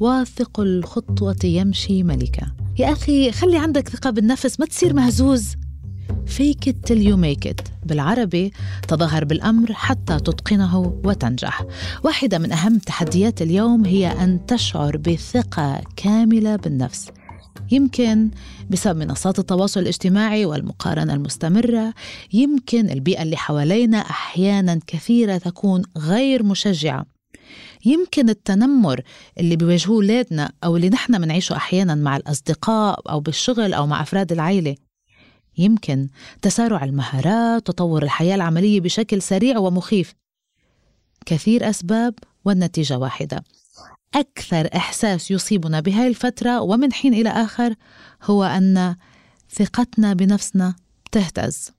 واثق الخطوة يمشي ملكا. يا أخي خلي عندك ثقة بالنفس ما تصير مهزوز. Fake it till you make it. بالعربي تظاهر بالأمر حتى تتقنه وتنجح. واحدة من أهم تحديات اليوم هي أن تشعر بثقة كاملة بالنفس. يمكن بسبب منصات التواصل الاجتماعي والمقارنة المستمرة يمكن البيئة اللي حوالينا أحيانا كثيرة تكون غير مشجعة. يمكن التنمر اللي بيواجهوه أولادنا أو اللي نحن منعيشه أحيانا مع الأصدقاء أو بالشغل أو مع أفراد العائلة يمكن تسارع المهارات تطور الحياة العملية بشكل سريع ومخيف. كثير أسباب والنتيجة واحدة. أكثر إحساس يصيبنا بهاي الفترة ومن حين إلى آخر هو أن ثقتنا بنفسنا تهتز.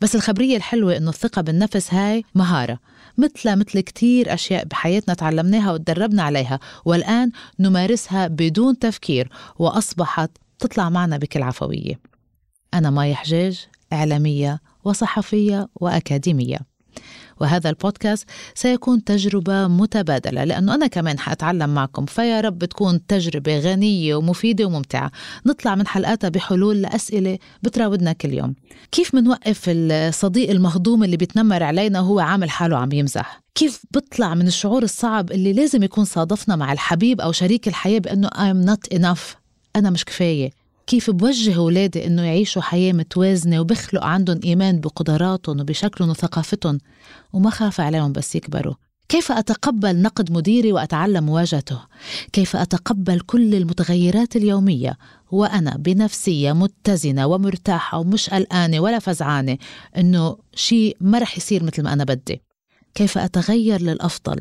بس الخبرية الحلوة إنه الثقة بالنفس هاي مهارة مثل مثل كتير أشياء بحياتنا تعلمناها وتدربنا عليها والآن نمارسها بدون تفكير وأصبحت تطلع معنا بكل عفوية. أنا ماي حجاج إعلامية وصحفية وأكاديمية. وهذا البودكاست سيكون تجربة متبادلة لأنه أنا كمان حأتعلم معكم. فيا رب تكون تجربة غنية ومفيدة وممتعة. نطلع من حلقاتها بحلول لأسئلة بتراودنا كل يوم. كيف منوقف الصديق المهضوم اللي بيتنمر علينا وهو عامل حاله عم يمزح؟ كيف بطلع من الشعور الصعب اللي لازم يكون صادفنا مع الحبيب أو شريك الحياة بأنه I'm not enough أنا مش كفاية. كيف بوجه أولادي إنه يعيشوا حياة متوازنة وبخلق عندهم إيمان بقدراتهم وبشكلهم وثقافتهم وما خاف عليهم بس يكبروا كيف أتقبل نقد مديري وأتعلم مواجهته؟ كيف أتقبل كل المتغيرات اليومية وأنا بنفسية متزنة ومرتاحة ومش قلقانة ولا فزعانة إنه شيء ما رح يصير مثل ما أنا بدي؟ كيف أتغير للأفضل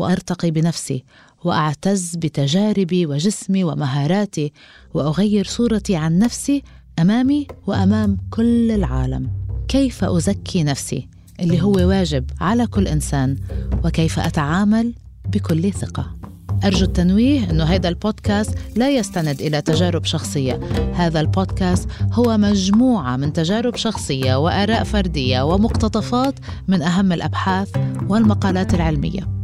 وأرتقي بنفسي وأعتز بتجاربي وجسمي ومهاراتي وأغير صورتي عن نفسي أمامي وأمام كل العالم. كيف أزكي نفسي؟ اللي هو واجب على كل إنسان وكيف أتعامل بكل ثقة. أرجو التنويه أنه هذا البودكاست لا يستند إلى تجارب شخصية. هذا البودكاست هو مجموعة من تجارب شخصية وآراء فردية ومقتطفات من أهم الأبحاث والمقالات العلمية.